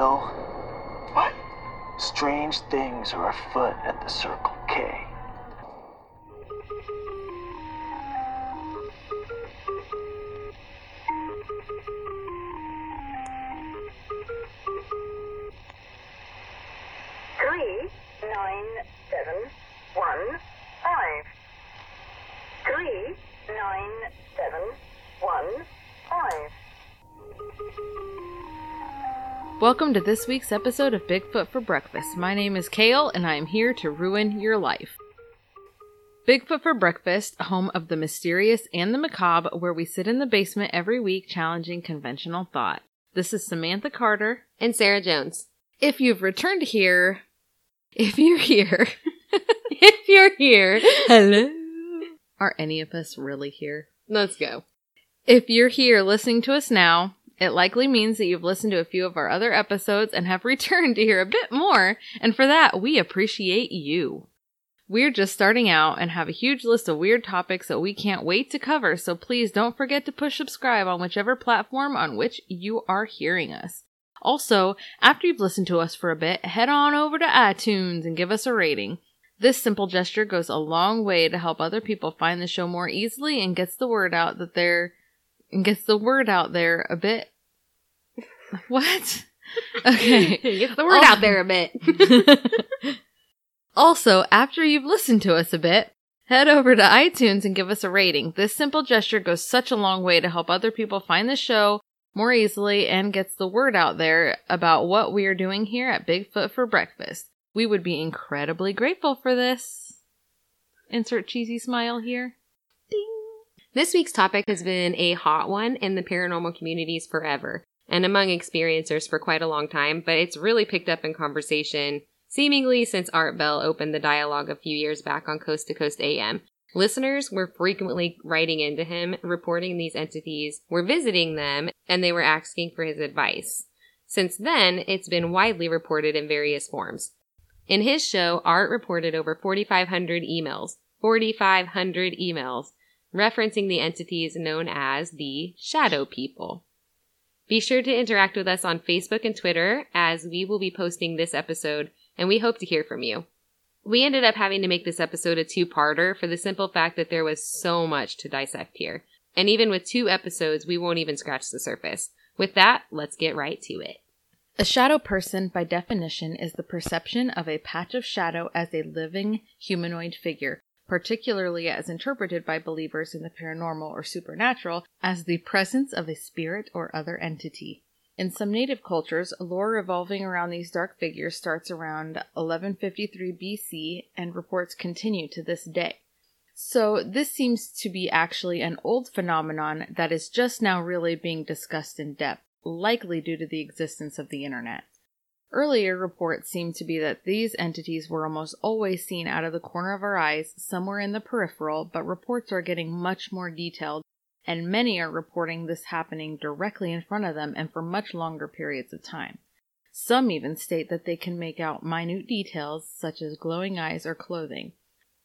What? Strange things are afoot at the Circle K. Welcome to this week's episode of Bigfoot for Breakfast. My name is Kale, and I am here to ruin your life. Bigfoot for Breakfast, home of the mysterious and the macabre, where we sit in the basement every week challenging conventional thought. This is Samantha Carter. and Sarah Jones. If you've returned here, if you're here, if you're here, hello. are any of us really here? Let's go. If you're here listening to us now, it likely means that you've listened to a few of our other episodes and have returned to hear a bit more, and for that, we appreciate you. We're just starting out and have a huge list of weird topics that we can't wait to cover, so please don't forget to push subscribe on whichever platform on which you are hearing us. Also, after you've listened to us for a bit, head on over to iTunes and give us a rating. This simple gesture goes a long way to help other people find the show more easily and gets the word out that they're and gets the word out there a bit. What? Okay. Get the word Oh. out um, there a bit. also, after you've listened to us a bit, head over to iTunes and give us a rating. This simple gesture goes such a long way to help other people find the show more easily and gets the word out there about what we are doing here at Bigfoot for Breakfast. We would be incredibly grateful for this. Insert cheesy smile here. this week's topic has been a hot one in the paranormal communities forever and among experiencers for quite a long time, but it's really picked up in conversation seemingly since Art Bell opened the dialogue a few years back on Coast to Coast AM. Listeners were frequently writing into him, reporting these entities were visiting them, and they were asking for his advice. Since then, it's been widely reported in various forms. In his show, Art reported over 4,500 emails, 4,500 emails, referencing the entities known as the Shadow People. Be sure to interact with us on Facebook and Twitter as we will be posting this episode and we hope to hear from you. We ended up having to make this episode a two-parter for the simple fact that there was so much to dissect here. And even with two episodes, we won't even scratch the surface. With that, let's get right to it. A shadow person, by definition, is the perception of a patch of shadow as a living humanoid figure, particularly as interpreted by believers in the paranormal or supernatural as the presence of a spirit or other entity. In some native cultures, lore revolving around these dark figures starts around 1153 BC and reports continue to this day. So, this seems to be actually an old phenomenon that is just now really being discussed in depth, likely due to the existence of the internet. Earlier reports seem to be that these entities were almost always seen out of the corner of our eyes, somewhere in the peripheral, but reports are getting much more detailed, and many are reporting this happening directly in front of them and for much longer periods of time. Some even state that they can make out minute details, such as glowing eyes or clothing.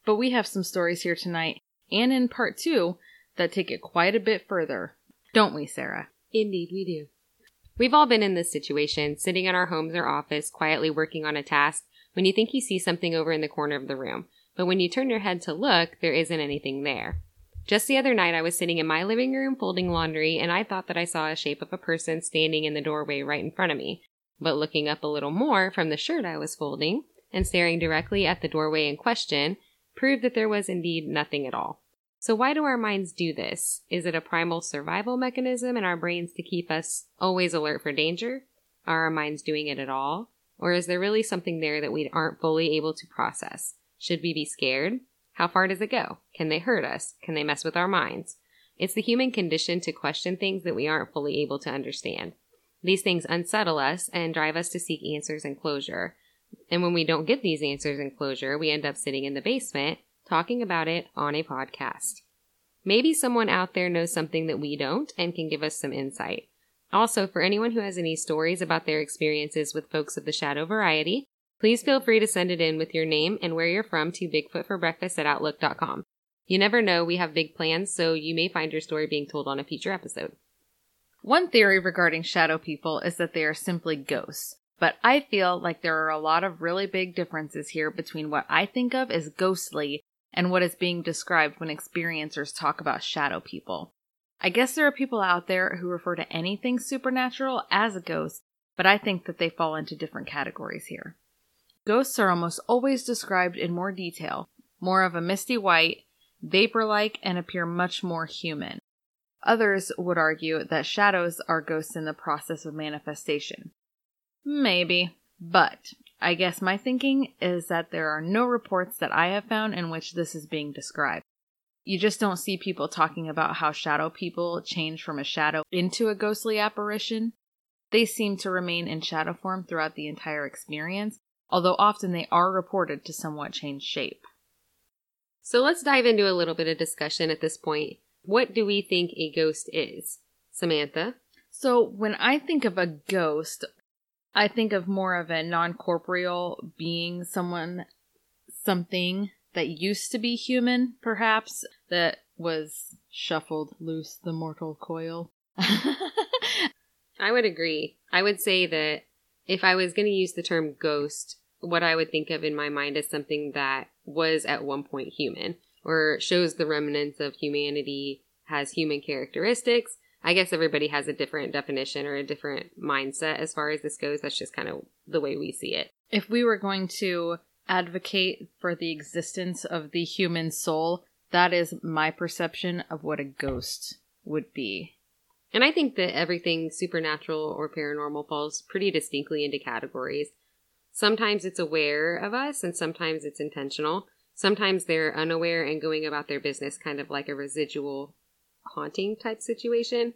But we have some stories here tonight, and in part two, that take it quite a bit further. Don't we, Sarah? Indeed, we do. We've all been in this situation, sitting in our homes or office, quietly working on a task, when you think you see something over in the corner of the room. But when you turn your head to look, there isn't anything there. Just the other night, I was sitting in my living room folding laundry, and I thought that I saw a shape of a person standing in the doorway right in front of me. But looking up a little more from the shirt I was folding, and staring directly at the doorway in question, proved that there was indeed nothing at all. So why do our minds do this? Is it a primal survival mechanism in our brains to keep us always alert for danger? Are our minds doing it at all? Or is there really something there that we aren't fully able to process? Should we be scared? How far does it go? Can they hurt us? Can they mess with our minds? It's the human condition to question things that we aren't fully able to understand. These things unsettle us and drive us to seek answers and closure. And when we don't get these answers and closure, we end up sitting in the basement talking about it on a podcast. Maybe someone out there knows something that we don't and can give us some insight. Also, for anyone who has any stories about their experiences with folks of the shadow variety, please feel free to send it in with your name and where you're from to bigfootforbreakfast at outlook.com. You never know, we have big plans, so you may find your story being told on a future episode. One theory regarding shadow people is that they are simply ghosts. but I feel like there are a lot of really big differences here between what I think of as ghostly and what is being described when experiencers talk about shadow people. I guess there are people out there who refer to anything supernatural as a ghost, but I think that they fall into different categories here. Ghosts are almost always described in more detail, more of a misty white, vapor like, and appear much more human. Others would argue that shadows are ghosts in the process of manifestation. Maybe, but I guess my thinking is that there are no reports that I have found in which this is being described. You just don't see people talking about how shadow people change from a shadow into a ghostly apparition. They seem to remain in shadow form throughout the entire experience, although often they are reported to somewhat change shape. So let's dive into a little bit of discussion at this point. What do we think a ghost is? Samantha? So, when I think of a ghost, I think of more of a non corporeal being, someone, something that used to be human, perhaps, that was shuffled loose the mortal coil. I would agree. I would say that if I was going to use the term ghost, what I would think of in my mind is something that was at one point human or shows the remnants of humanity, has human characteristics, I guess everybody has a different definition or a different mindset as far as this goes. That's just kind of the way we see it. If we were going to advocate for the existence of the human soul, that is my perception of what a ghost would be. And I think that everything supernatural or paranormal falls pretty distinctly into categories. Sometimes it's aware of us, and sometimes it's intentional. Sometimes they're unaware and going about their business kind of like a residual haunting type situation.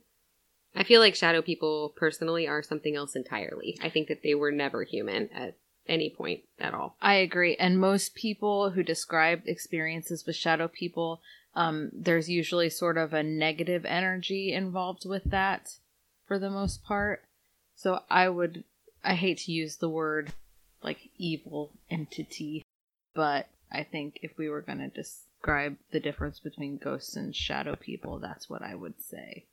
I feel like shadow people personally are something else entirely. I think that they were never human at any point at all. I agree. And most people who describe experiences with shadow people, um, there's usually sort of a negative energy involved with that for the most part. So I would, I hate to use the word like evil entity, but I think if we were going to just describe the difference between ghosts and shadow people, that's what I would say.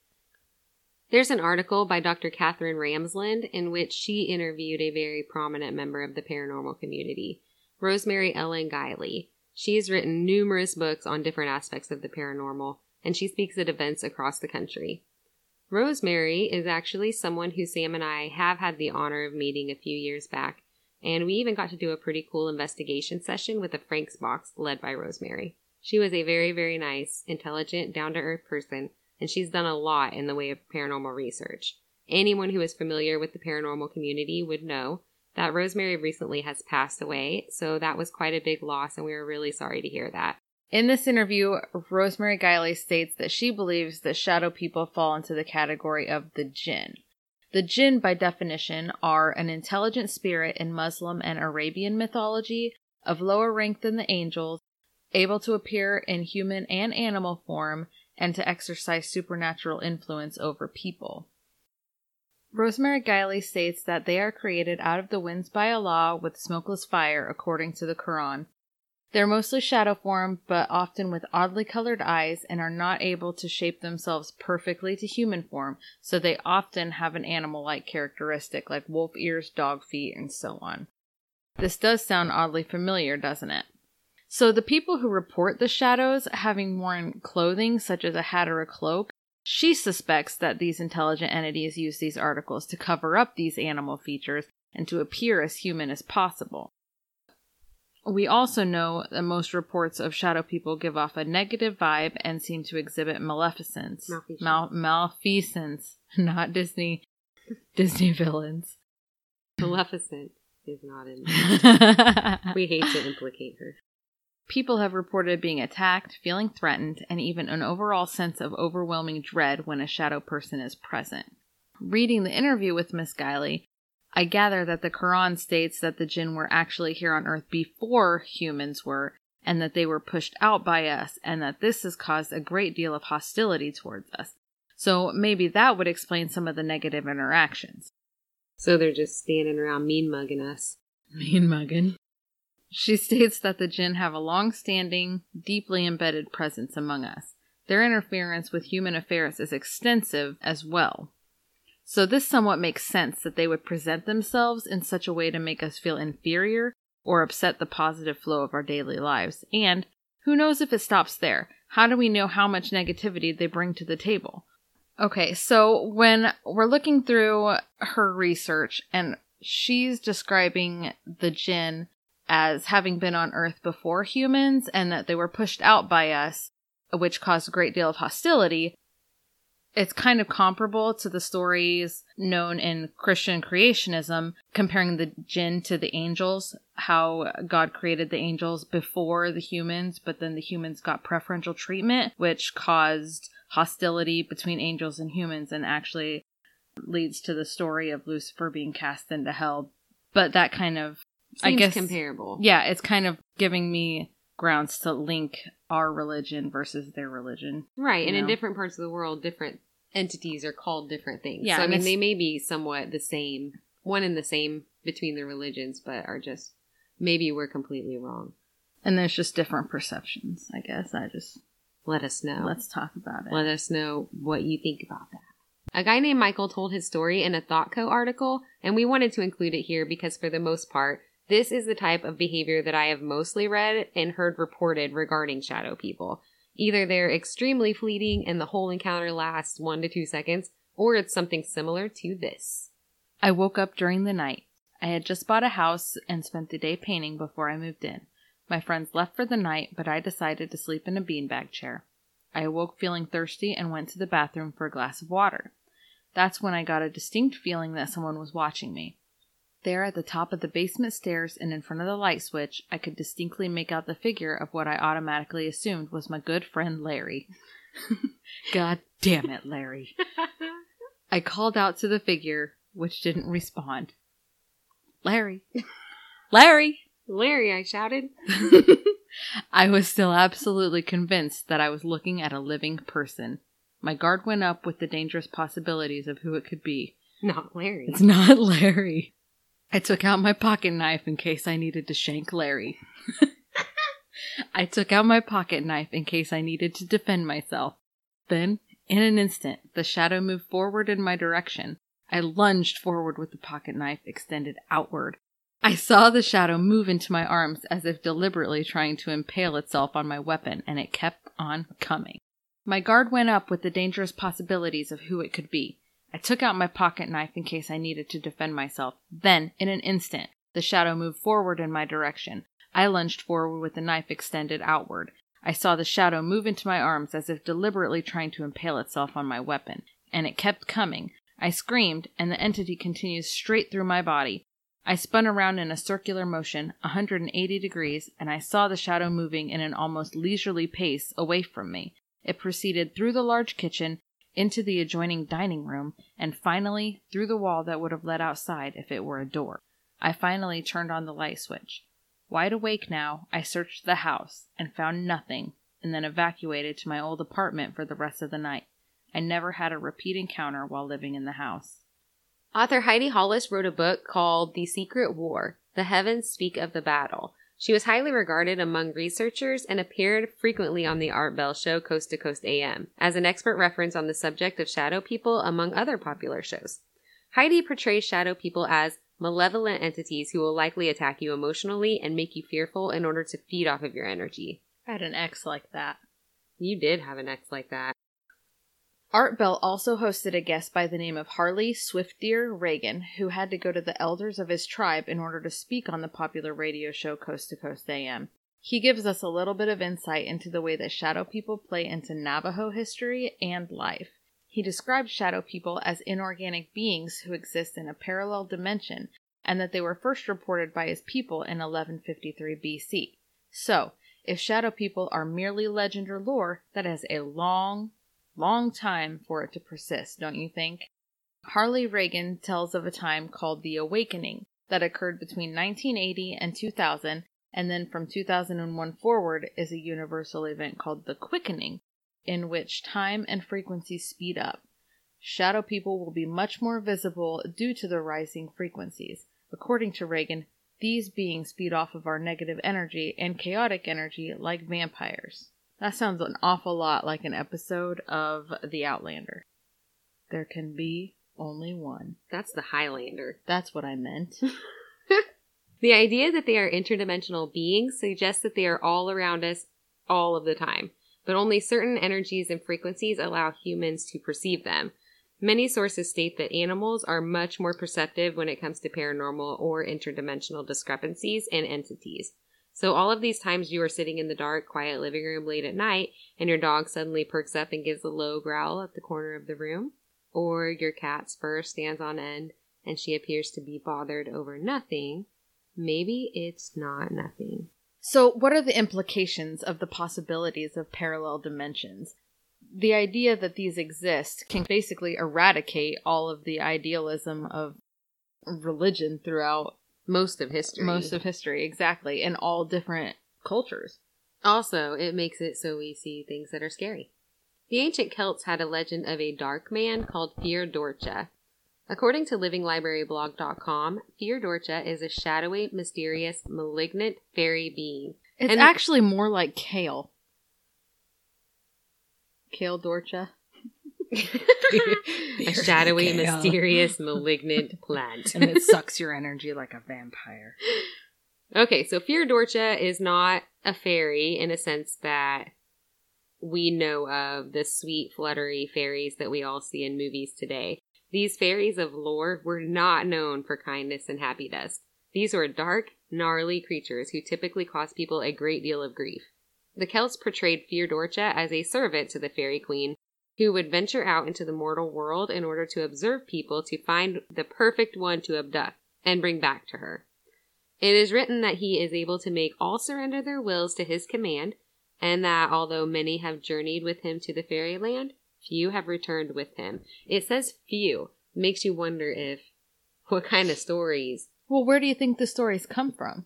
There's an article by Dr. Katherine Ramsland in which she interviewed a very prominent member of the paranormal community, Rosemary Ellen Guiley. She has written numerous books on different aspects of the paranormal, and she speaks at events across the country. Rosemary is actually someone who Sam and I have had the honor of meeting a few years back, and we even got to do a pretty cool investigation session with a Frank's box led by Rosemary. She was a very, very nice, intelligent, down to earth person, and she's done a lot in the way of paranormal research. Anyone who is familiar with the paranormal community would know that Rosemary recently has passed away, so that was quite a big loss, and we were really sorry to hear that. In this interview, Rosemary Guiley states that she believes that shadow people fall into the category of the jinn. The jinn, by definition, are an intelligent spirit in Muslim and Arabian mythology of lower rank than the angels able to appear in human and animal form, and to exercise supernatural influence over people. Rosemary Guiley states that they are created out of the winds by Allah with smokeless fire, according to the Quran. They're mostly shadow form, but often with oddly colored eyes, and are not able to shape themselves perfectly to human form, so they often have an animal like characteristic, like wolf ears, dog feet, and so on. This does sound oddly familiar, doesn't it? So the people who report the shadows having worn clothing such as a hat or a cloak, she suspects that these intelligent entities use these articles to cover up these animal features and to appear as human as possible. We also know that most reports of shadow people give off a negative vibe and seem to exhibit maleficence. Mal- malfeasance, not Disney Disney villains. Maleficent is not in. we hate to implicate her. People have reported being attacked, feeling threatened, and even an overall sense of overwhelming dread when a shadow person is present. Reading the interview with Miss Guiley, I gather that the Quran states that the jinn were actually here on earth before humans were, and that they were pushed out by us, and that this has caused a great deal of hostility towards us. So maybe that would explain some of the negative interactions. So they're just standing around mean mugging us. Mean mugging. She states that the jinn have a long standing, deeply embedded presence among us. Their interference with human affairs is extensive as well. So this somewhat makes sense that they would present themselves in such a way to make us feel inferior or upset the positive flow of our daily lives. And who knows if it stops there? How do we know how much negativity they bring to the table? Okay, so when we're looking through her research and she's describing the jinn as having been on Earth before humans and that they were pushed out by us, which caused a great deal of hostility, it's kind of comparable to the stories known in Christian creationism, comparing the jinn to the angels, how God created the angels before the humans, but then the humans got preferential treatment, which caused hostility between angels and humans and actually leads to the story of Lucifer being cast into hell. But that kind of Seems I guess comparable. Yeah, it's kind of giving me grounds to link our religion versus their religion. Right, and in different parts of the world, different entities are called different things. Yeah, so, I mean, they may be somewhat the same, one and the same between the religions, but are just maybe we're completely wrong. And there's just different perceptions, I guess. I just Let us know. let's talk about it. Let us know what you think about that. A guy named Michael told his story in a ThoughtCo article, and we wanted to include it here because, for the most part, this is the type of behavior that I have mostly read and heard reported regarding shadow people. Either they're extremely fleeting and the whole encounter lasts one to two seconds, or it's something similar to this. I woke up during the night. I had just bought a house and spent the day painting before I moved in. My friends left for the night, but I decided to sleep in a beanbag chair. I awoke feeling thirsty and went to the bathroom for a glass of water. That's when I got a distinct feeling that someone was watching me. There at the top of the basement stairs and in front of the light switch, I could distinctly make out the figure of what I automatically assumed was my good friend Larry. God damn it, Larry. I called out to the figure, which didn't respond. Larry. Larry! Larry, I shouted. I was still absolutely convinced that I was looking at a living person. My guard went up with the dangerous possibilities of who it could be. Not Larry. It's not Larry. I took out my pocket knife in case I needed to shank Larry. I took out my pocket knife in case I needed to defend myself. Then, in an instant, the shadow moved forward in my direction. I lunged forward with the pocket knife extended outward. I saw the shadow move into my arms as if deliberately trying to impale itself on my weapon, and it kept on coming. My guard went up with the dangerous possibilities of who it could be. I took out my pocket knife in case I needed to defend myself. Then, in an instant, the shadow moved forward in my direction. I lunged forward with the knife extended outward. I saw the shadow move into my arms as if deliberately trying to impale itself on my weapon, and it kept coming. I screamed, and the entity continued straight through my body. I spun around in a circular motion, 180 degrees, and I saw the shadow moving in an almost leisurely pace away from me. It proceeded through the large kitchen, into the adjoining dining room, and finally through the wall that would have led outside if it were a door. I finally turned on the light switch. Wide awake now, I searched the house and found nothing, and then evacuated to my old apartment for the rest of the night. I never had a repeat encounter while living in the house. Author Heidi Hollis wrote a book called The Secret War The Heavens Speak of the Battle. She was highly regarded among researchers and appeared frequently on the Art Bell show Coast to Coast AM as an expert reference on the subject of shadow people among other popular shows. Heidi portrays shadow people as malevolent entities who will likely attack you emotionally and make you fearful in order to feed off of your energy. I had an ex like that. You did have an ex like that. Art Bell also hosted a guest by the name of Harley Swiftdeer Reagan, who had to go to the elders of his tribe in order to speak on the popular radio show Coast to Coast AM. He gives us a little bit of insight into the way that shadow people play into Navajo history and life. He describes shadow people as inorganic beings who exist in a parallel dimension and that they were first reported by his people in 1153 BC. So, if shadow people are merely legend or lore, that has a long, long time for it to persist, don't you think? Harley Reagan tells of a time called the Awakening that occurred between 1980 and 2000, and then from 2001 forward is a universal event called the Quickening, in which time and frequency speed up. Shadow people will be much more visible due to the rising frequencies. According to Reagan, these beings feed off of our negative energy and chaotic energy like vampires. That sounds an awful lot like an episode of The Outlander. There can be Only one. That's the Highlander. That's what I meant. The idea that they are interdimensional beings suggests that they are all around us all of the time, but only certain energies and frequencies allow humans to perceive them. Many sources state that animals are much more perceptive when it comes to paranormal or interdimensional discrepancies and entities. So, all of these times you are sitting in the dark, quiet living room late at night and your dog suddenly perks up and gives a low growl at the corner of the room, or your cat's fur stands on end and she appears to be bothered over nothing, maybe it's not nothing. So, what are the implications of the possibilities of parallel dimensions? The idea that these exist can basically eradicate all of the idealism of religion throughout Most of history. most of history, exactly, in all different cultures. Also, it makes it so we see things that are scary. The ancient Celts had a legend of a dark man called Fear Dorcha. According to livinglibraryblog.com, Fear Dorcha is a shadowy, mysterious, malignant fairy being. It's And- actually more like kale. Kale Dorcha. a shadowy, mysterious, malignant plant. And it sucks your energy like a vampire. Okay, so Fear Dorcha is not a fairy in a sense that we know of the sweet, fluttery fairies that we all see in movies today. These fairies of lore were not known for kindness and happy dust. These were dark, gnarly creatures who typically caused people a great deal of grief. The Celts portrayed Fear Dorcha as a servant to the fairy queen who would venture out into the mortal world in order to observe people to find the perfect one to abduct and bring back to her. It is written that he is able to make all surrender their wills to his command, and that although many have journeyed with him to the fairyland, few have returned with him. It says few. Makes you wonder if what kind of stories. Well, where do you think the stories come from?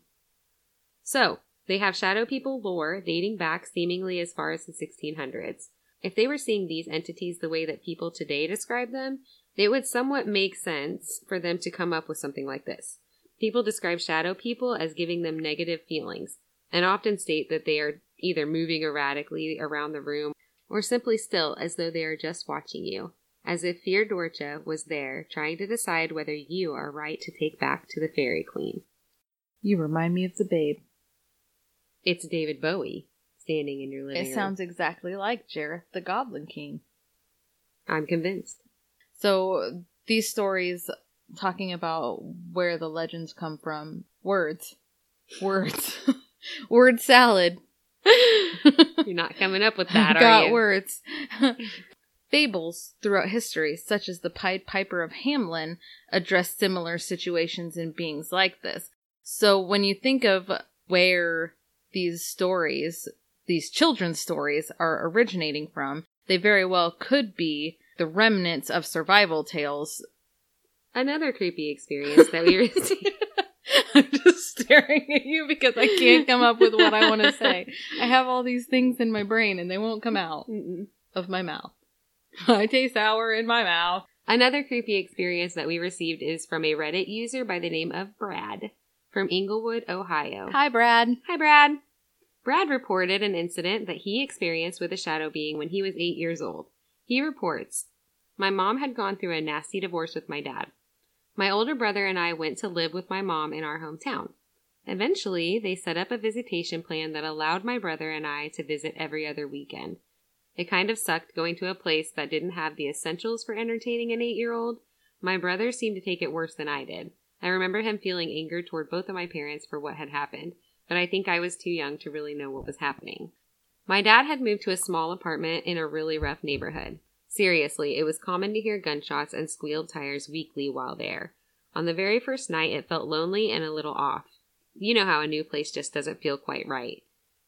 So, they have shadow people lore dating back seemingly as far as the 1600s. If they were seeing these entities the way that people today describe them, it would somewhat make sense for them to come up with something like this. People describe shadow people as giving them negative feelings, and often state that they are either moving erratically around the room or simply still as though they are just watching you, as if Fear Dorcha was there trying to decide whether you are right to take back to the fairy queen. You remind me of the babe. It's David Bowie standing in your living It room. sounds exactly like Jareth the Goblin King. I'm convinced. So these stories talking about where the legends come from, words, words, word salad. You're not coming up with that, are Got words. Fables throughout history, such as the Pied Piper of Hamelin, address similar situations and beings like this. So when you think of where these stories, these children's stories, are originating from, they very well could be the remnants of survival tales. Another creepy experience that we received. I'm just staring at you because I can't come up with what I want to say. I have all these things in my brain and they won't come out Mm-mm. of my mouth. I taste sour in my mouth. Another creepy experience that we received is from a Reddit user by the name of Brad from Englewood, Ohio. Hi, Brad. Hi, Brad. Brad reported an incident that he experienced with a shadow being when he was eight years old. He reports My mom had gone through a nasty divorce with my dad. My older brother and I went to live with my mom in our hometown. Eventually, they set up a visitation plan that allowed my brother and I to visit every other weekend. It kind of sucked going to a place that didn't have the essentials for entertaining an eight year old. My brother seemed to take it worse than I did. I remember him feeling anger toward both of my parents for what had happened, but I think I was too young to really know what was happening. My dad had moved to a small apartment in a really rough neighborhood. Seriously, it was common to hear gunshots and squealed tires weekly while there. On the very first night, it felt lonely and a little off. You know how a new place just doesn't feel quite right.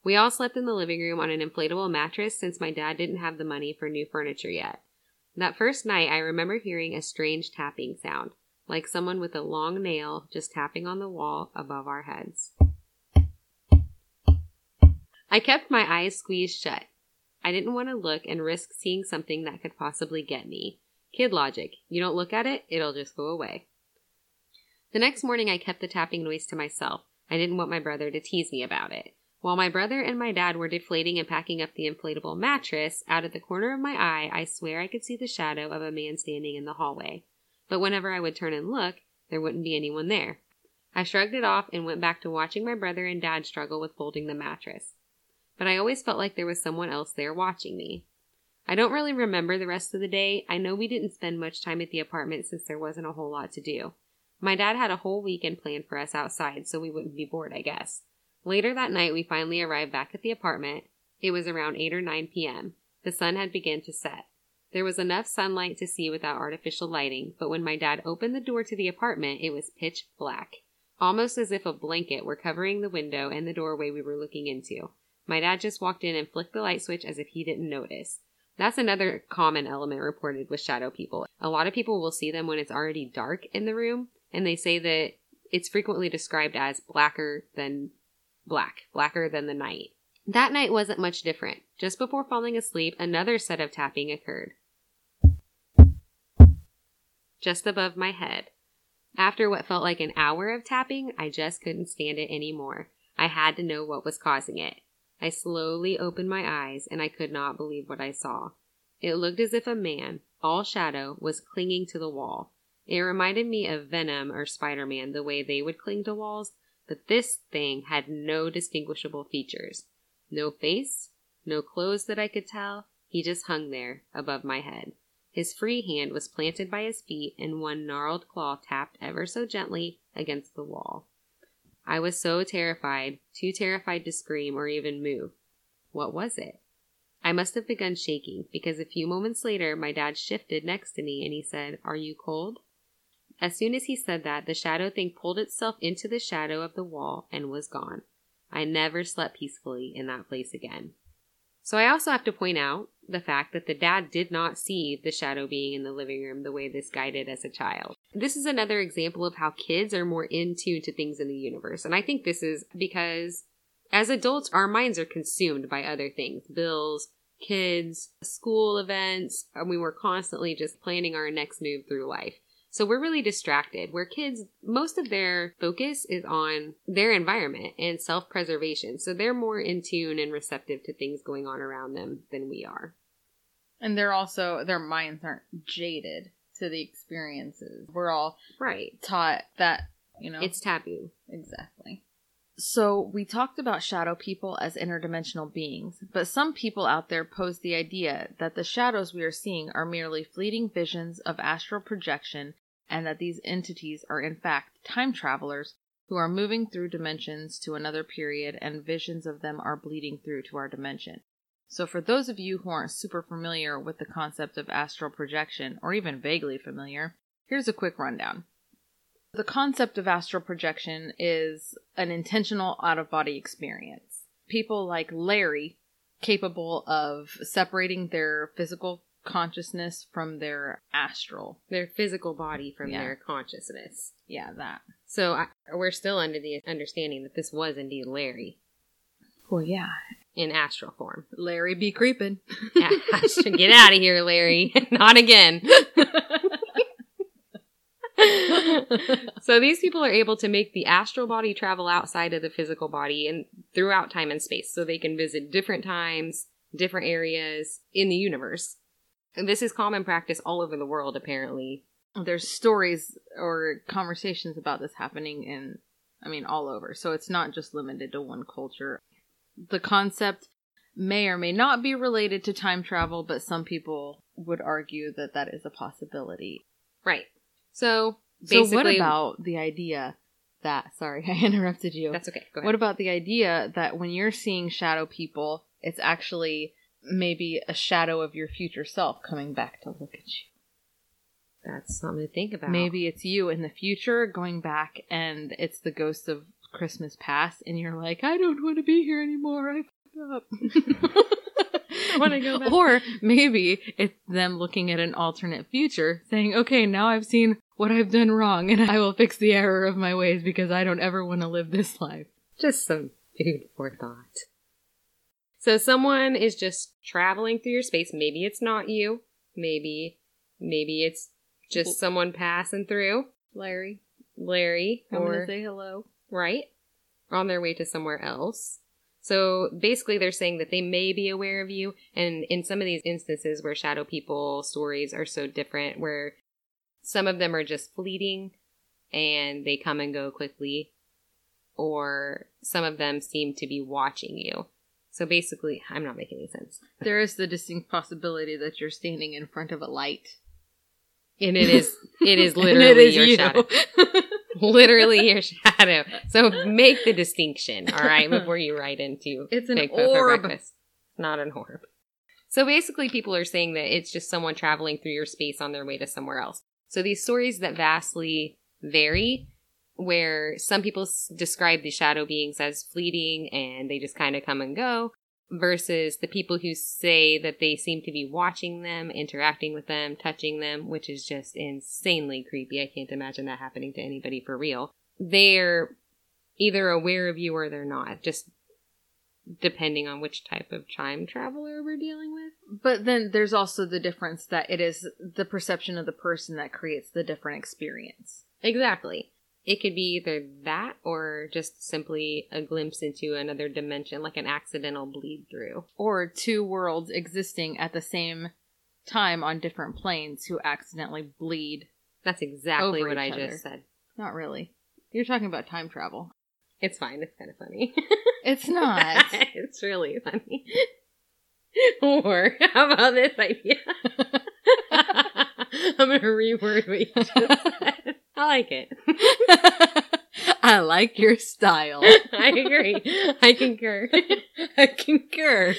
We all slept in the living room on an inflatable mattress since my dad didn't have the money for new furniture yet. That first night, I remember hearing a strange tapping sound, like someone with a long nail just tapping on the wall above our heads. I kept my eyes squeezed shut. I didn't want to look and risk seeing something that could possibly get me. Kid logic. You don't look at it, it'll just go away. The next morning, I kept the tapping noise to myself. I didn't want my brother to tease me about it. While my brother and my dad were deflating and packing up the inflatable mattress, out of the corner of my eye, I swear I could see the shadow of a man standing in the hallway. but whenever I would turn and look, there wouldn't be anyone there. I shrugged it off and went back to watching my brother and dad struggle with folding the mattress. But I always felt like there was someone else there watching me. I don't really remember the rest of the day. I know we didn't spend much time at the apartment since there wasn't a whole lot to do. My dad had a whole weekend planned for us outside, so we wouldn't be bored, I guess. Later that night, we finally arrived back at the apartment. It was around 8 or 9 p.m. The sun had begun to set. There was enough sunlight to see without artificial lighting, but when my dad opened the door to the apartment, it was pitch black, almost as if a blanket were covering the window and the doorway we were looking into. My dad just walked in and flicked the light switch as if he didn't notice. That's another common element reported with shadow people. A lot of people will see them when it's already dark in the room, and they say that it's frequently described as blacker than black, blacker than the night. That night wasn't much different. Just before falling asleep, another set of tapping occurred. Just above my head. After what felt like an hour of tapping, I just couldn't stand it anymore. I had to know what was causing it. I slowly opened my eyes and I could not believe what I saw. It looked as if a man, all shadow, was clinging to the wall. It reminded me of Venom or Spider Man, the way they would cling to walls, but this thing had no distinguishable features. No face, no clothes that I could tell. He just hung there above my head. His free hand was planted by his feet, and one gnarled claw tapped ever so gently against the wall. I was so terrified, too terrified to scream or even move. What was it? I must have begun shaking because a few moments later my dad shifted next to me and he said, Are you cold? As soon as he said that, the shadow thing pulled itself into the shadow of the wall and was gone. I never slept peacefully in that place again. So I also have to point out the fact that the dad did not see the shadow being in the living room the way this guy did as a child. This is another example of how kids are more in tune to things in the universe. And I think this is because as adults, our minds are consumed by other things bills, kids, school events, and we were constantly just planning our next move through life. So we're really distracted. Where kids, most of their focus is on their environment and self preservation. So they're more in tune and receptive to things going on around them than we are. And they're also, their minds aren't jaded to the experiences. We're all Right. taught that, you know. It's taboo. Exactly. So, we talked about shadow people as interdimensional beings, but some people out there pose the idea that the shadows we are seeing are merely fleeting visions of astral projection and that these entities are in fact time travelers who are moving through dimensions to another period and visions of them are bleeding through to our dimension. So, for those of you who aren't super familiar with the concept of astral projection, or even vaguely familiar, here's a quick rundown. The concept of astral projection is an intentional out of body experience. People like Larry, capable of separating their physical consciousness from their astral. Their physical body from Yeah. their consciousness. Yeah, that. So I, we're still under the understanding that this was indeed Larry Well, yeah. in astral form. Larry be creeping. Yeah, Get out of here, Larry. Not again. so these people are able to make the astral body travel outside of the physical body and throughout time and space so they can visit different times, different areas in the universe. And this is common practice all over the world apparently. There's stories or conversations about this happening in, I mean, all over. So it's not just limited to one culture. The concept may or may not be related to time travel, but some people would argue that that is a possibility. Right. So So what about the idea that, sorry, I interrupted you. That's okay. Go ahead. What about the idea that when you're seeing shadow people, it's actually maybe a shadow of your future self coming back to look at you? That's something to think about. Maybe it's you in the future going back and it's the ghost of Christmas past and you're like, I don't want to be here anymore. I fucked up. I wanna go back. Or maybe it's them looking at an alternate future saying, okay, now I've seen what I've done wrong and I will fix the error of my ways because I don't ever want to live this life. Just some food for thought. So someone is just traveling through your space. Maybe it's not you. Maybe, maybe it's just someone passing through. Larry, Larry, I'm or to say hello. right, on their way to somewhere else. So basically, they're saying that they may be aware of you, and in some of these instances where shadow people stories are so different, where Some of them are just fleeting and they come and go quickly, or some of them seem to be watching you. So basically, I'm not making any sense. There is the distinct possibility that you're standing in front of a light. And it is, it is literally it is your you. shadow. literally your shadow. So make the distinction, all right, before you write into It's an orb. It's not an orb. So basically, people are saying that it's just someone traveling through your space on their way to somewhere else. So these stories that vastly vary, where some people s- describe the shadow beings as fleeting and they just kind of come and go, versus the people who say that they seem to be watching them, interacting with them, touching them, which is just insanely creepy. I can't imagine that happening to anybody for real. They're either aware of you or they're not, just depending on which type of time traveler we're dealing with. But then there's also the difference that it is the perception of the person that creates the different experience. Exactly. It could be either that or just simply a glimpse into another dimension, like an accidental bleed through. Or two worlds existing at the same time on different planes who accidentally bleed. That's exactly what I other. just said. Not really. You're talking about time travel. It's fine. It's kind of funny. It's not. it's really funny. Or how about this idea? I'm gonna reword what you just said. I like it. I like your style. I agree. I concur. I concur.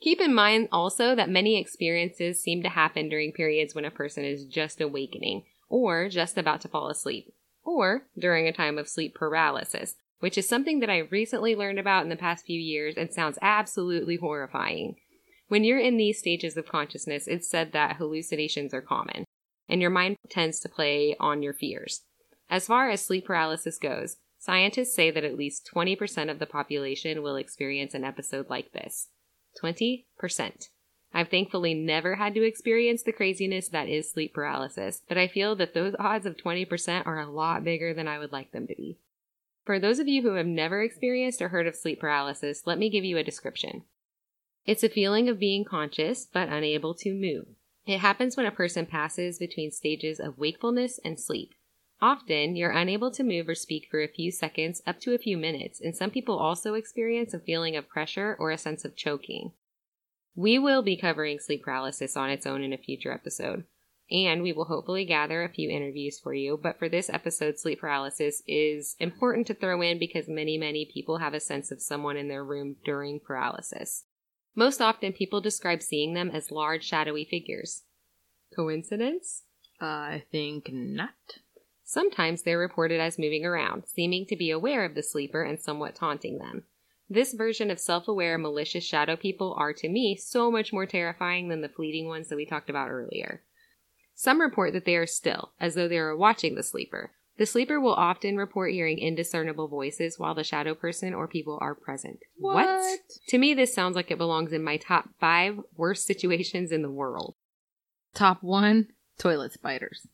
Keep in mind also that many experiences seem to happen during periods when a person is just awakening or just about to fall asleep, or during a time of sleep paralysis, which is something that I recently learned about in the past few years and sounds absolutely horrifying. When you're in these stages of consciousness, it's said that hallucinations are common, and your mind tends to play on your fears. As far as sleep paralysis goes, scientists say that at least 20% of the population will experience an episode like this. 20%. I've thankfully never had to experience the craziness that is sleep paralysis, but I feel that those odds of 20% are a lot bigger than I would like them to be. For those of you who have never experienced or heard of sleep paralysis, let me give you a description. It's a feeling of being conscious but unable to move. It happens when a person passes between stages of wakefulness and sleep. Often, you're unable to move or speak for a few seconds up to a few minutes, and some people also experience a feeling of pressure or a sense of choking. We will be covering sleep paralysis on its own in a future episode, and we will hopefully gather a few interviews for you. But for this episode, sleep paralysis is important to throw in because many, many people have a sense of someone in their room during paralysis. Most often, people describe seeing them as large, shadowy figures. Coincidence? I think not. Sometimes they're reported as moving around, seeming to be aware of the sleeper and somewhat taunting them. This version of self aware, malicious shadow people are, to me, so much more terrifying than the fleeting ones that we talked about earlier. Some report that they are still, as though they are watching the sleeper. The sleeper will often report hearing indiscernible voices while the shadow person or people are present. What? To me, this sounds like it belongs in my top five worst situations in the world. Top one toilet spiders.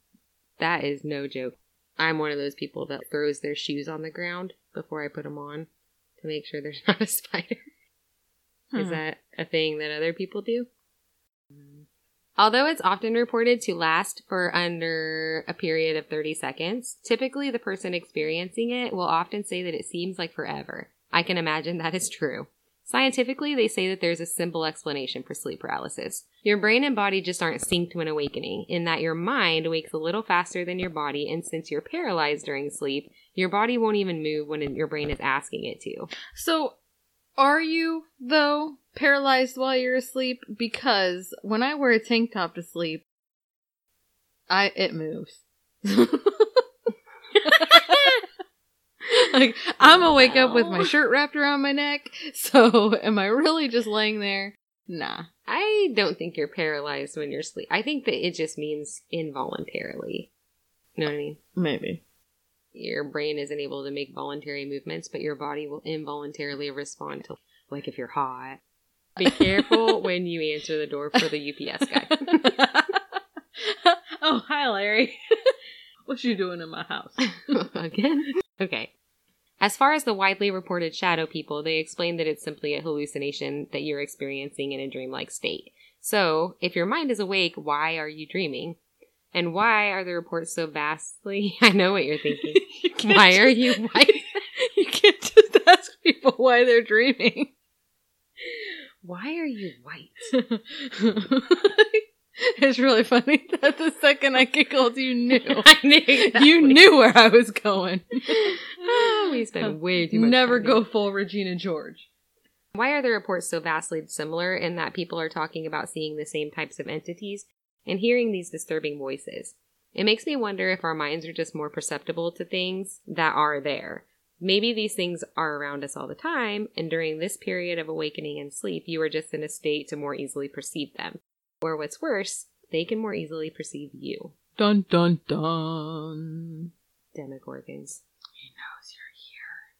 That is no joke. I'm one of those people that throws their shoes on the ground before I put them on to make sure there's not a spider. Is Hmm. that a thing that other people do? Although it's often reported to last for under a period of 30 seconds, typically the person experiencing it will often say that it seems like forever. I can imagine that is true. Scientifically, they say that there's a simple explanation for sleep paralysis. Your brain and body just aren't synced when awakening, in that your mind wakes a little faster than your body, and since you're paralyzed during sleep, your body won't even move when your brain is asking it to. So, are you, though, paralyzed while you're asleep? Because when I wear a tank top to sleep, I it moves. like, I'm gonna wake up with my shirt wrapped around my neck, so am I really just laying there? Nah. I don't think you're paralyzed when you're asleep. I think that it just means involuntarily. You know what I mean? Maybe. Your brain isn't able to make voluntary movements, but your body will involuntarily respond to, like, if you're hot. Be careful when you answer the door for the UPS guy. oh, hi, Larry. what you doing in my house? Again? Okay. As far as the widely reported shadow people, they explain that it's simply a hallucination that you're experiencing in a dreamlike state. So, if your mind is awake, why are you dreaming? And why are the reports so vastly? I know what you're thinking. You why are you white? You can't just ask people why they're dreaming. Why are you white? it's really funny that the second I giggled, you knew. I knew exactly. You knew where I was going. Oh, we spend oh, way too much. Never time go full Regina George. Why are the reports so vastly similar in that people are talking about seeing the same types of entities and hearing these disturbing voices? It makes me wonder if our minds are just more perceptible to things that are there. Maybe these things are around us all the time, and during this period of awakening and sleep, you are just in a state to more easily perceive them. Or what's worse, they can more easily perceive you. Dun dun dun. Demogorgons. He knows you're here.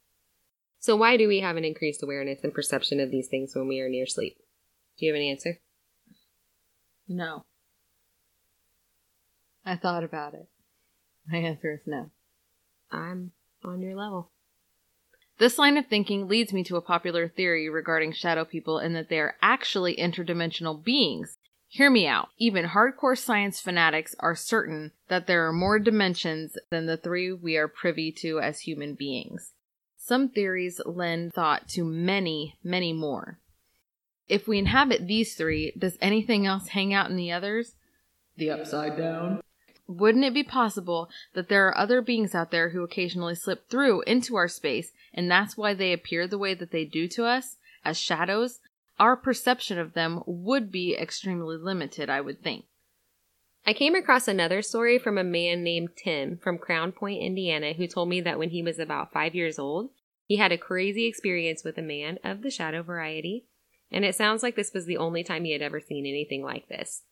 So why do we have an increased awareness and perception of these things when we are near sleep? Do you have an answer? No. I thought about it. My answer is no. I'm on your level. This line of thinking leads me to a popular theory regarding shadow people in that they are actually interdimensional beings. Hear me out. Even hardcore science fanatics are certain that there are more dimensions than the three we are privy to as human beings. Some theories lend thought to many, many more. If we inhabit these three, does anything else hang out in the others? The upside down. Wouldn't it be possible that there are other beings out there who occasionally slip through into our space, and that's why they appear the way that they do to us, as shadows? Our perception of them would be extremely limited, I would think. I came across another story from a man named Tim from Crown Point, Indiana, who told me that when he was about five years old, he had a crazy experience with a man of the shadow variety, and it sounds like this was the only time he had ever seen anything like this.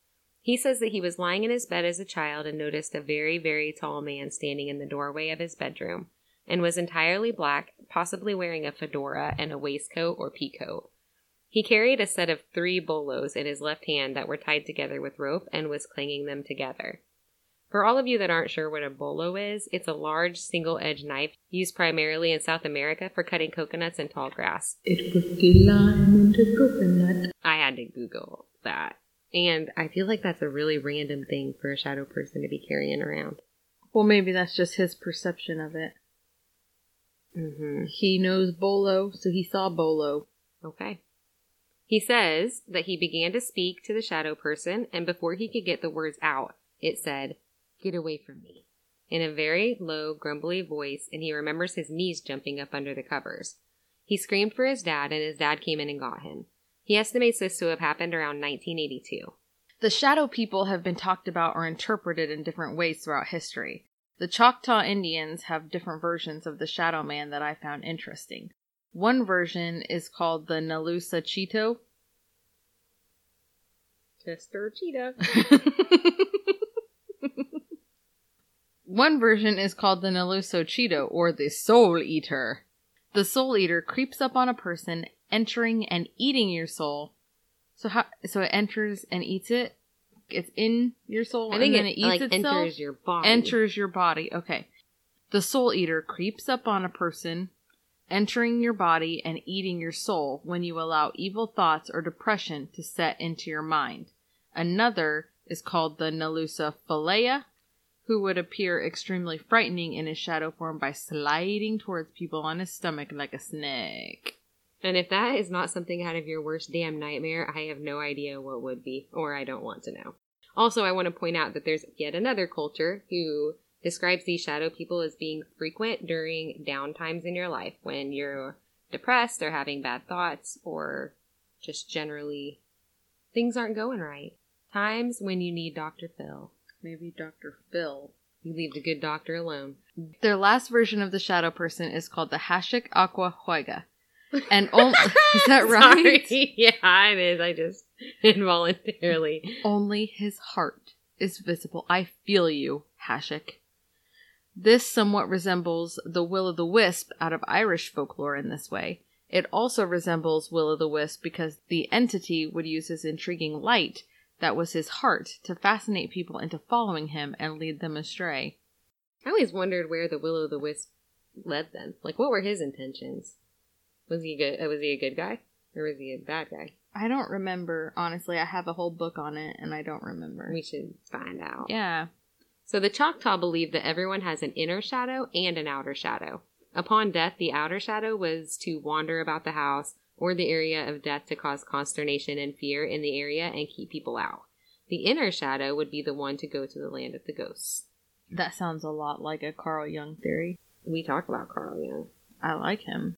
He says that he was lying in his bed as a child and noticed a very, very tall man standing in the doorway of his bedroom and was entirely black, possibly wearing a fedora and a waistcoat or peacoat. He carried a set of three bolos in his left hand that were tied together with rope and was clanging them together. For all of you that aren't sure what a bolo is, it's a large single edged knife used primarily in South America for cutting coconuts and tall grass. It was the lime into coconut. I had to Google that. And I feel like that's a really random thing for a shadow person to be carrying around. Well, maybe that's just his perception of it. Mm-hmm. He knows Bolo, so he saw Bolo. Okay. He says that he began to speak to the shadow person, and before he could get the words out, it said, Get away from me, in a very low, grumbly voice, and he remembers his knees jumping up under the covers. He screamed for his dad, and his dad came in and got him. He estimates this to have happened around 1982. The shadow people have been talked about or interpreted in different ways throughout history. The Choctaw Indians have different versions of the shadow man that I found interesting. One version is called the Nalusa Chito. Chester Cheetah. One version is called the Nalusa Chito or the Soul Eater. The Soul Eater creeps up on a person, entering and eating your soul. So how? So it enters and eats it. It's in your soul, I think and then it, it, eats like itself. enters your body. enters your body. Okay. The soul eater creeps up on a person, entering your body and eating your soul when you allow evil thoughts or depression to set into your mind. Another is called the Nalusa Falaya, who would appear extremely frightening in his shadow form by sliding towards people on his stomach like a snake. And if that is not something out of your worst damn nightmare, I have no idea what would be, or I don't want to know. Also, I want to point out that there's yet another culture who describes these shadow people as being frequent during down times in your life when you're depressed or having bad thoughts or just generally things aren't going right. Times when you need Dr. Phil. Maybe Dr. Phil. You leave the good doctor alone. Their last version of the shadow person is called the Hashik Aqua Huiga. And only, is that right? Sorry. Yeah, it is. I just involuntarily. Only his heart is visible. I feel you, Hashik. This somewhat resembles the Will o' the Wisp out of Irish folklore in this way. It also resembles Will o' the Wisp because the entity would use his intriguing light, that was his heart, to fascinate people into following him and lead them astray. I always wondered where the will o' the wisp led them. Like, what were his intentions? Was he good? Was he a good guy, or was he a bad guy? I don't remember, honestly. I have a whole book on it and I don't remember. We should find out. Yeah. So the Choctaw believed that everyone has an inner shadow and an outer shadow. Upon death, the outer shadow was to wander about the house or the area of death to cause consternation and fear in the area and keep people out. The inner shadow would be the one to go to the land of the ghosts. That sounds a lot like a Carl Jung theory. We talk about Carl Jung. I like him.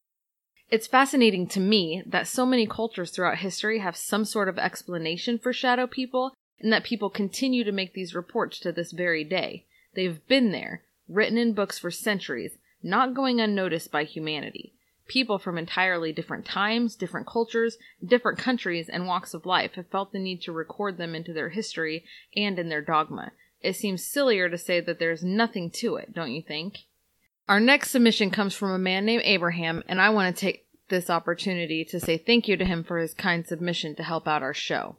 It's fascinating to me that so many cultures throughout history have some sort of explanation for shadow people and that people continue to make these reports to this very day. They've been there, written in books for centuries, not going unnoticed by humanity. People from entirely different times, different cultures, different countries, and walks of life have felt the need to record them into their history and in their dogma. It seems sillier to say that there's nothing to it, don't you think? Our next submission comes from a man named Abraham, and I want to take this opportunity to say thank you to him for his kind submission to help out our show.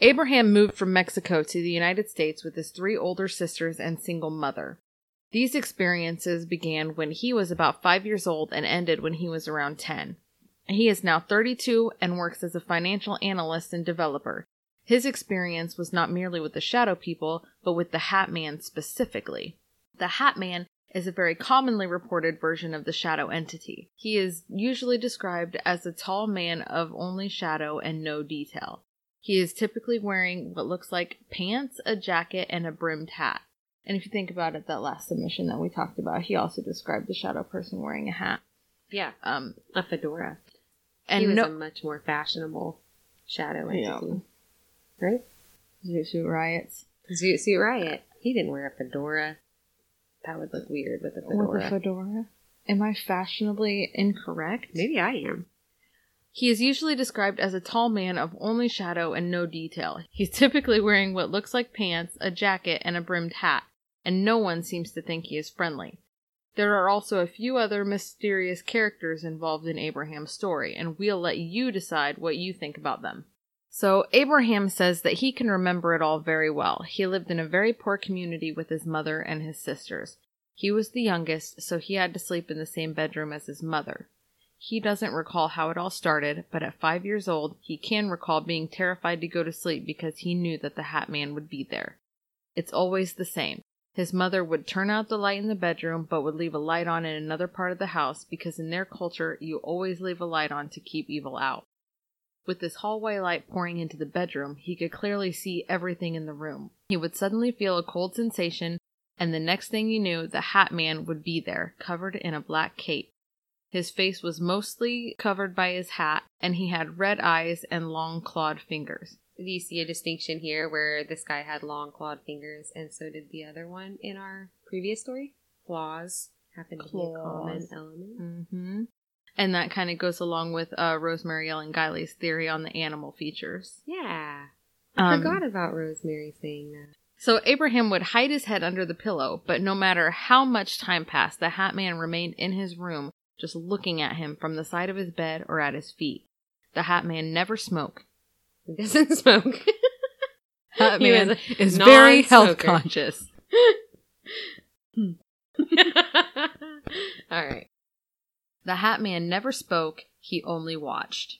Abraham moved from Mexico to the United States with his three older sisters and single mother. These experiences began when he was about five years old and ended when he was around 10. He is now 32 and works as a financial analyst and developer. His experience was not merely with the shadow people, but with the Hat Man specifically. The Hat Man is a very commonly reported version of the shadow entity. He is usually described as a tall man of only shadow and no detail. He is typically wearing what looks like pants, a jacket, and a brimmed hat. And if you think about it, that last submission that we talked about, he also described the shadow person wearing a hat. Yeah, Um, a fedora. and he was no a much more fashionable shadow Yeah. entity. Right? Zoot Suit riots Zoot Suit Riot. He didn't wear a fedora. That would look weird with a fedora. with a fedora. Am I fashionably incorrect? Maybe I am. He is usually described as a tall man of only shadow and no detail. He's typically wearing what looks like pants, a jacket, and a brimmed hat, and no one seems to think he is friendly. There are also a few other mysterious characters involved in Abraham's story, and we'll let you decide what you think about them. So, Abraham says that he can remember it all very well. He lived in a very poor community with his mother and his sisters. He was the youngest, so he had to sleep in the same bedroom as his mother. He doesn't recall how it all started, but at five years old, he can recall being terrified to go to sleep because he knew that the Hat Man would be there. It's always the same. His mother would turn out the light in the bedroom, but would leave a light on in another part of the house because in their culture, you always leave a light on to keep evil out. With this hallway light pouring into the bedroom, he could clearly see everything in the room. He would suddenly feel a cold sensation, and the next thing he knew, the Hat Man would be there, covered in a black cape. His face was mostly covered by his hat, and he had red eyes and long clawed fingers. Do you see a distinction here where this guy had long clawed fingers and so did the other one in our previous story? Claws happen to be a common element. Mm-hmm. And that kind of goes along with uh, Rosemary Ellen Guiley's theory on the animal features. Yeah. I Um, forgot about Rosemary saying that. So Abraham would hide his head under the pillow, but no matter how much time passed, the Hat Man remained in his room, just looking at him from the side of his bed or at his feet. The Hat Man never smoked. He doesn't smoke. Hat Man is very health conscious. All right. The Hat Man never spoke, he only watched.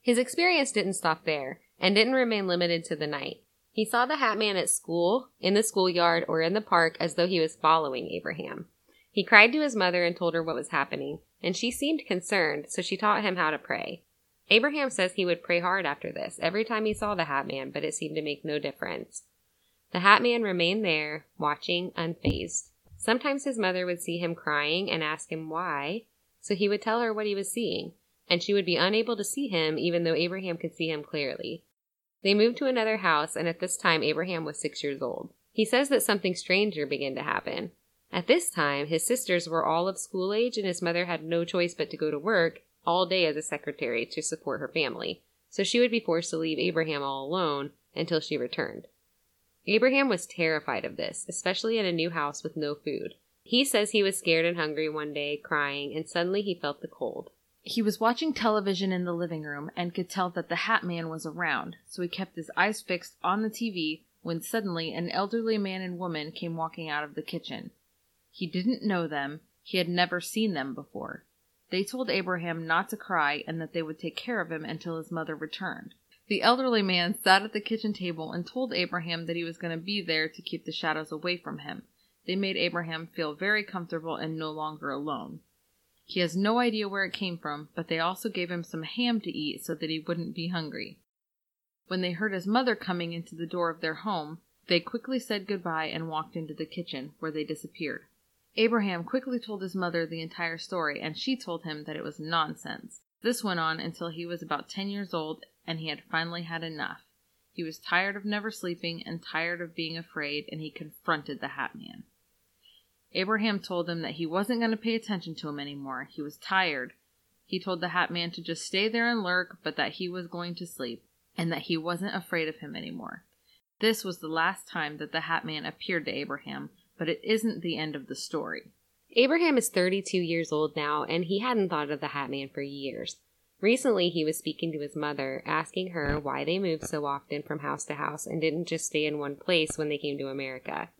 His experience didn't stop there and didn't remain limited to the night. He saw the Hat Man at school, in the schoolyard, or in the park as though he was following Abraham. He cried to his mother and told her what was happening, and she seemed concerned, so she taught him how to pray. Abraham says he would pray hard after this, every time he saw the Hat Man, but it seemed to make no difference. The Hat Man remained there, watching, unfazed. Sometimes his mother would see him crying and ask him why, so he would tell her what he was seeing, and she would be unable to see him even though Abraham could see him clearly. They moved to another house, and at this time Abraham was six years old. He says that something stranger began to happen. At this time, his sisters were all of school age, and his mother had no choice but to go to work all day as a secretary to support her family, so she would be forced to leave Abraham all alone until she returned. Abraham was terrified of this, especially in a new house with no food. He says he was scared and hungry one day, crying, and suddenly he felt the cold. He was watching television in the living room and could tell that the Hat Man was around, so he kept his eyes fixed on the TV when suddenly an elderly man and woman came walking out of the kitchen. He didn't know them, he had never seen them before. They told Abraham not to cry and that they would take care of him until his mother returned. The elderly man sat at the kitchen table and told Abraham that he was going to be there to keep the shadows away from him. They made Abraham feel very comfortable and no longer alone. He has no idea where it came from, but they also gave him some ham to eat so that he wouldn't be hungry. When they heard his mother coming into the door of their home, they quickly said goodbye and walked into the kitchen, where they disappeared. Abraham quickly told his mother the entire story, and she told him that it was nonsense. This went on until he was about ten years old, and he had finally had enough. He was tired of never sleeping and tired of being afraid, and he confronted the Hat Man. Abraham told him that he wasn't going to pay attention to him anymore. He was tired. He told the Hat Man to just stay there and lurk, but that he was going to sleep, and that he wasn't afraid of him anymore. This was the last time that the Hat Man appeared to Abraham, but it isn't the end of the story. Abraham is 32 years old now, and he hadn't thought of the Hat Man for years. Recently, he was speaking to his mother, asking her why they moved so often from house to house and didn't just stay in one place when they came to America.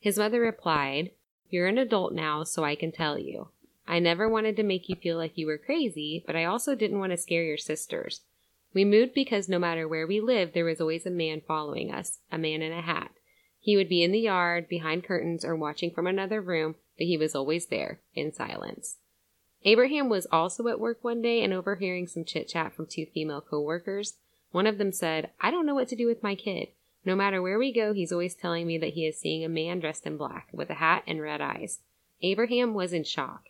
His mother replied, You're an adult now, so I can tell you. I never wanted to make you feel like you were crazy, but I also didn't want to scare your sisters. We moved because no matter where we lived, there was always a man following us, a man in a hat. He would be in the yard, behind curtains, or watching from another room, but he was always there, in silence. Abraham was also at work one day and overhearing some chit chat from two female co-workers. One of them said, I don't know what to do with my kid. No matter where we go, he's always telling me that he is seeing a man dressed in black, with a hat and red eyes. Abraham was in shock.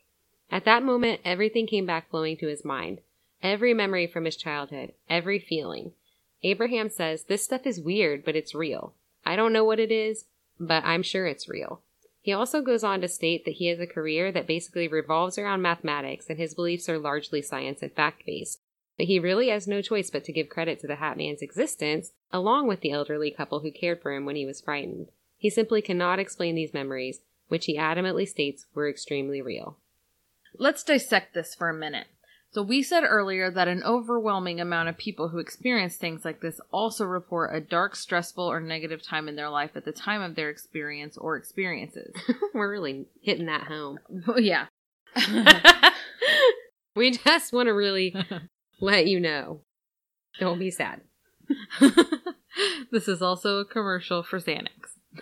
At that moment, everything came back flowing to his mind. Every memory from his childhood, every feeling. Abraham says, This stuff is weird, but it's real. I don't know what it is, but I'm sure it's real. He also goes on to state that he has a career that basically revolves around mathematics and his beliefs are largely science and fact based. But he really has no choice but to give credit to the Hat Man's existence, along with the elderly couple who cared for him when he was frightened. He simply cannot explain these memories, which he adamantly states were extremely real. Let's dissect this for a minute. So we said earlier that an overwhelming amount of people who experience things like this also report a dark, stressful, or negative time in their life at the time of their experience or experiences. We're really hitting that home. yeah. we just want to really let you know. Don't be sad. this is also a commercial for Xanax.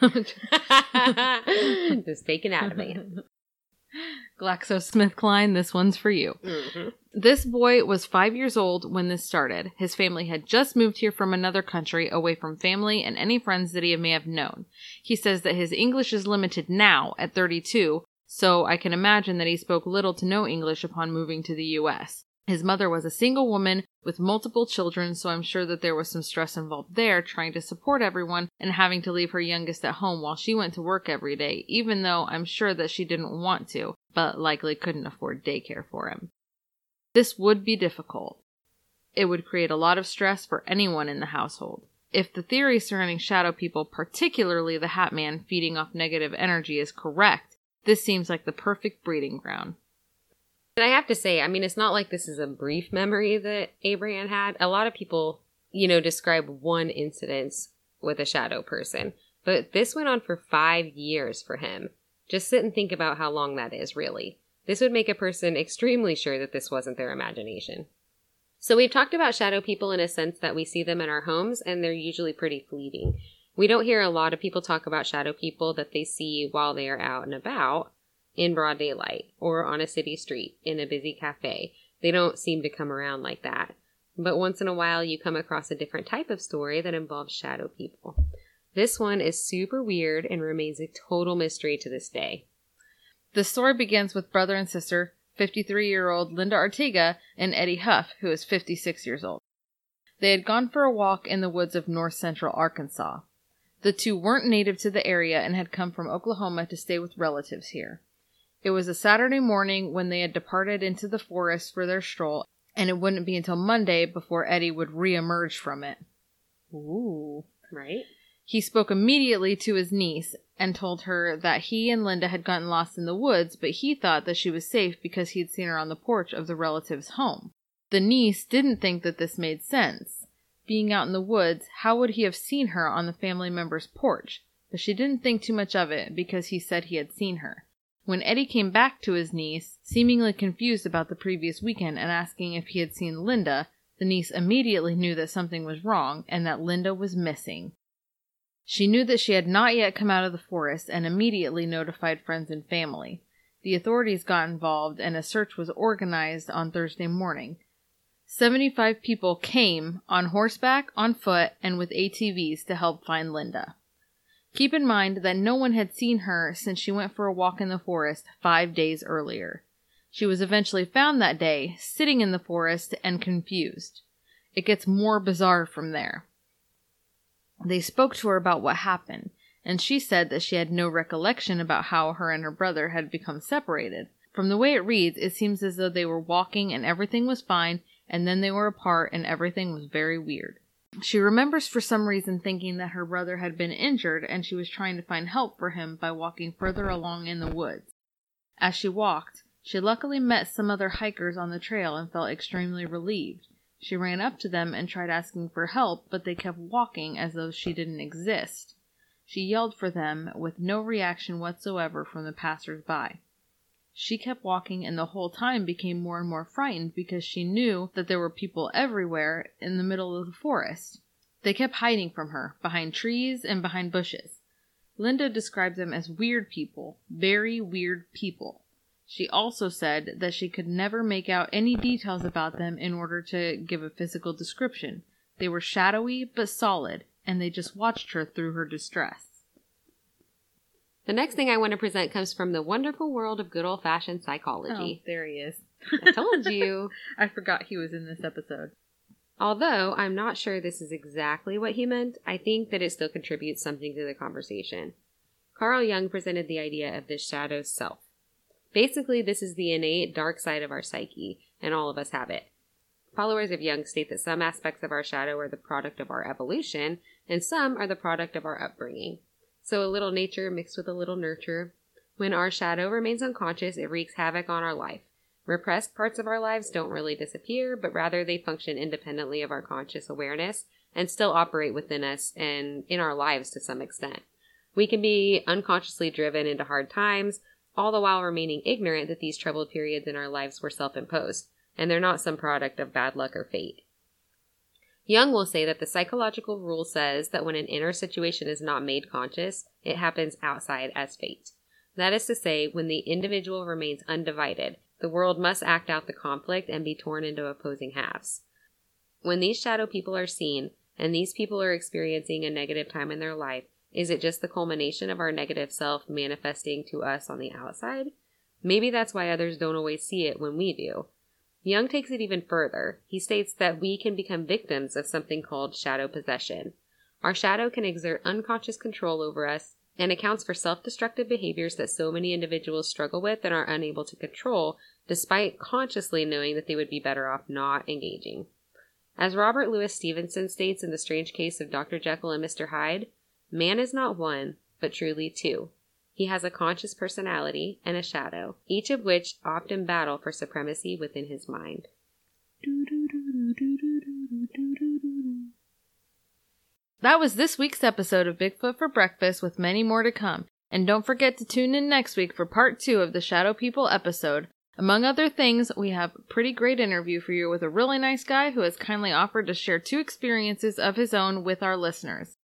just take it out of me. GlaxoSmithKline, this one's for you. Mm-hmm. This boy was five years old when this started. His family had just moved here from another country, away from family and any friends that he may have known. He says that his English is limited now at 32, so I can imagine that he spoke little to no English upon moving to the U.S. His mother was a single woman with multiple children, so I'm sure that there was some stress involved there trying to support everyone and having to leave her youngest at home while she went to work every day, even though I'm sure that she didn't want to, but likely couldn't afford daycare for him. This would be difficult. It would create a lot of stress for anyone in the household. If the theory surrounding shadow people, particularly the Hat Man feeding off negative energy, is correct, this seems like the perfect breeding ground. And I have to say, I mean, it's not like this is a brief memory that Abraham had. A lot of people, you know, describe one incident with a shadow person, but this went on for five years for him. Just sit and think about how long that is, really. This would make a person extremely sure that this wasn't their imagination. So we've talked about shadow people in a sense that we see them in our homes and they're usually pretty fleeting. We don't hear a lot of people talk about shadow people that they see while they are out and about in broad daylight or on a city street in a busy cafe. They don't seem to come around like that. But once in a while, you come across a different type of story that involves shadow people. This one is super weird and remains a total mystery to this day. The story begins with brother and sister, 53 year old Linda Artiga and Eddie Huff, who is 56 years old. They had gone for a walk in the woods of north central Arkansas. The two weren't native to the area and had come from Oklahoma to stay with relatives here. It was a Saturday morning when they had departed into the forest for their stroll, and it wouldn't be until Monday before Eddie would re-emerge from it. Ooh, right? He spoke immediately to his niece and told her that he and Linda had gotten lost in the woods, but he thought that she was safe because he'd seen her on the porch of the relative's home. The niece didn't think that this made sense. Being out in the woods, how would he have seen her on the family member's porch? But she didn't think too much of it because he said he had seen her. When Eddie came back to his niece, seemingly confused about the previous weekend and asking if he had seen Linda, The niece immediately knew that something was wrong and that Linda was missing. She knew that she had not yet come out of the forest and immediately notified friends and family. The authorities got involved and a search was organized on Thursday morning. 75 people came on horseback, on foot, and with ATVs to help find Linda. Keep in mind that no one had seen her since she went for a walk in the forest five days earlier. She was eventually found that day, sitting in the forest and confused. It gets more bizarre from there. They spoke to her about what happened, and she said that she had no recollection about how her and her brother had become separated. From the way it reads, it seems as though they were walking and everything was fine, and then they were apart and everything was very weird. She remembers for some reason thinking that her brother had been injured and she was trying to find help for him by walking further along in the woods. As she walked, she luckily met some other hikers on the trail and felt extremely relieved. She ran up to them and tried asking for help, but they kept walking as though she didn't exist. She yelled for them with no reaction whatsoever from the passers by. She kept walking and the whole time became more and more frightened because she knew that there were people everywhere in the middle of the forest. They kept hiding from her, behind trees and behind bushes. Linda described them as weird people, very weird people. She also said that she could never make out any details about them in order to give a physical description. They were shadowy but solid, and they just watched her through her distress. The next thing I want to present comes from the wonderful world of good old fashioned psychology. Oh, there he is. I told you. I forgot he was in this episode. Although I'm not sure this is exactly what he meant, I think that it still contributes something to the conversation. Carl Jung presented the idea of the shadow self. Basically, this is the innate dark side of our psyche, and all of us have it. Followers of Jung state that some aspects of our shadow are the product of our evolution, and some are the product of our upbringing. So a little nature mixed with a little nurture. When our shadow remains unconscious, it wreaks havoc on our life. Repressed parts of our lives don't really disappear, but rather they function independently of our conscious awareness and still operate within us and in our lives to some extent. We can be unconsciously driven into hard times, all the while remaining ignorant that these troubled periods in our lives were self imposed, and they're not some product of bad luck or fate. Jung will say that the psychological rule says that when an inner situation is not made conscious, it happens outside as fate. That is to say, when the individual remains undivided, the world must act out the conflict and be torn into opposing halves. When these shadow people are seen, and these people are experiencing a negative time in their life, is it just the culmination of our negative self manifesting to us on the outside? Maybe that's why others don't always see it when we do. Jung takes it even further. He states that we can become victims of something called shadow possession. Our shadow can exert unconscious control over us and accounts for self destructive behaviors that so many individuals struggle with and are unable to control, despite consciously knowing that they would be better off not engaging. As Robert Louis Stevenson states in The Strange Case of Dr. Jekyll and Mr. Hyde, man is not one, but truly two. He has a conscious personality and a shadow, each of which often battle for supremacy within his mind. That was this week's episode of Bigfoot for Breakfast with many more to come. And don't forget to tune in next week for part two of the Shadow People episode. Among other things, we have a pretty great interview for you with a really nice guy who has kindly offered to share two experiences of his own with our listeners.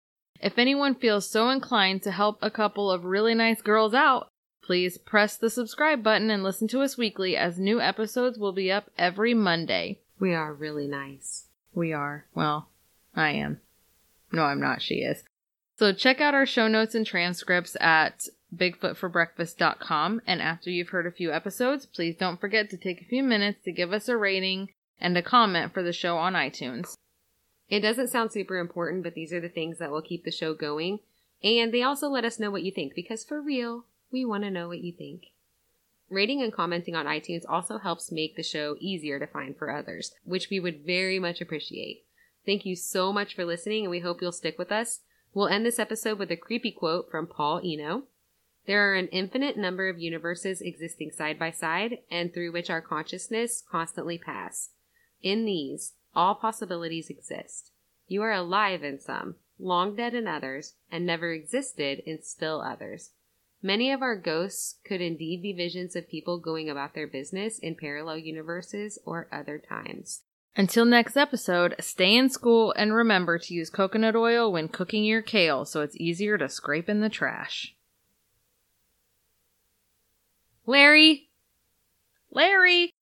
If anyone feels so inclined to help a couple of really nice girls out, please press the subscribe button and listen to us weekly as new episodes will be up every Monday. We are really nice. We are. Well, I am. No, I'm not. She is. So check out our show notes and transcripts at bigfootforbreakfast.com. And after you've heard a few episodes, please don't forget to take a few minutes to give us a rating and a comment for the show on iTunes. It doesn't sound super important, but these are the things that will keep the show going. And they also let us know what you think because for real, we want to know what you think. Rating and commenting on iTunes also helps make the show easier to find for others, which we would very much appreciate. Thank you so much for listening, and we hope you'll stick with us. We'll end this episode with a creepy quote from Paul Eno. There are an infinite number of universes existing side by side and through which our consciousness constantly pass. In these, all possibilities exist. You are alive in some, long dead in others, and never existed in still others. Many of our ghosts could indeed be visions of people going about their business in parallel universes or other times. Until next episode, stay in school and remember to use coconut oil when cooking your kale so it's easier to scrape in the trash. Larry! Larry!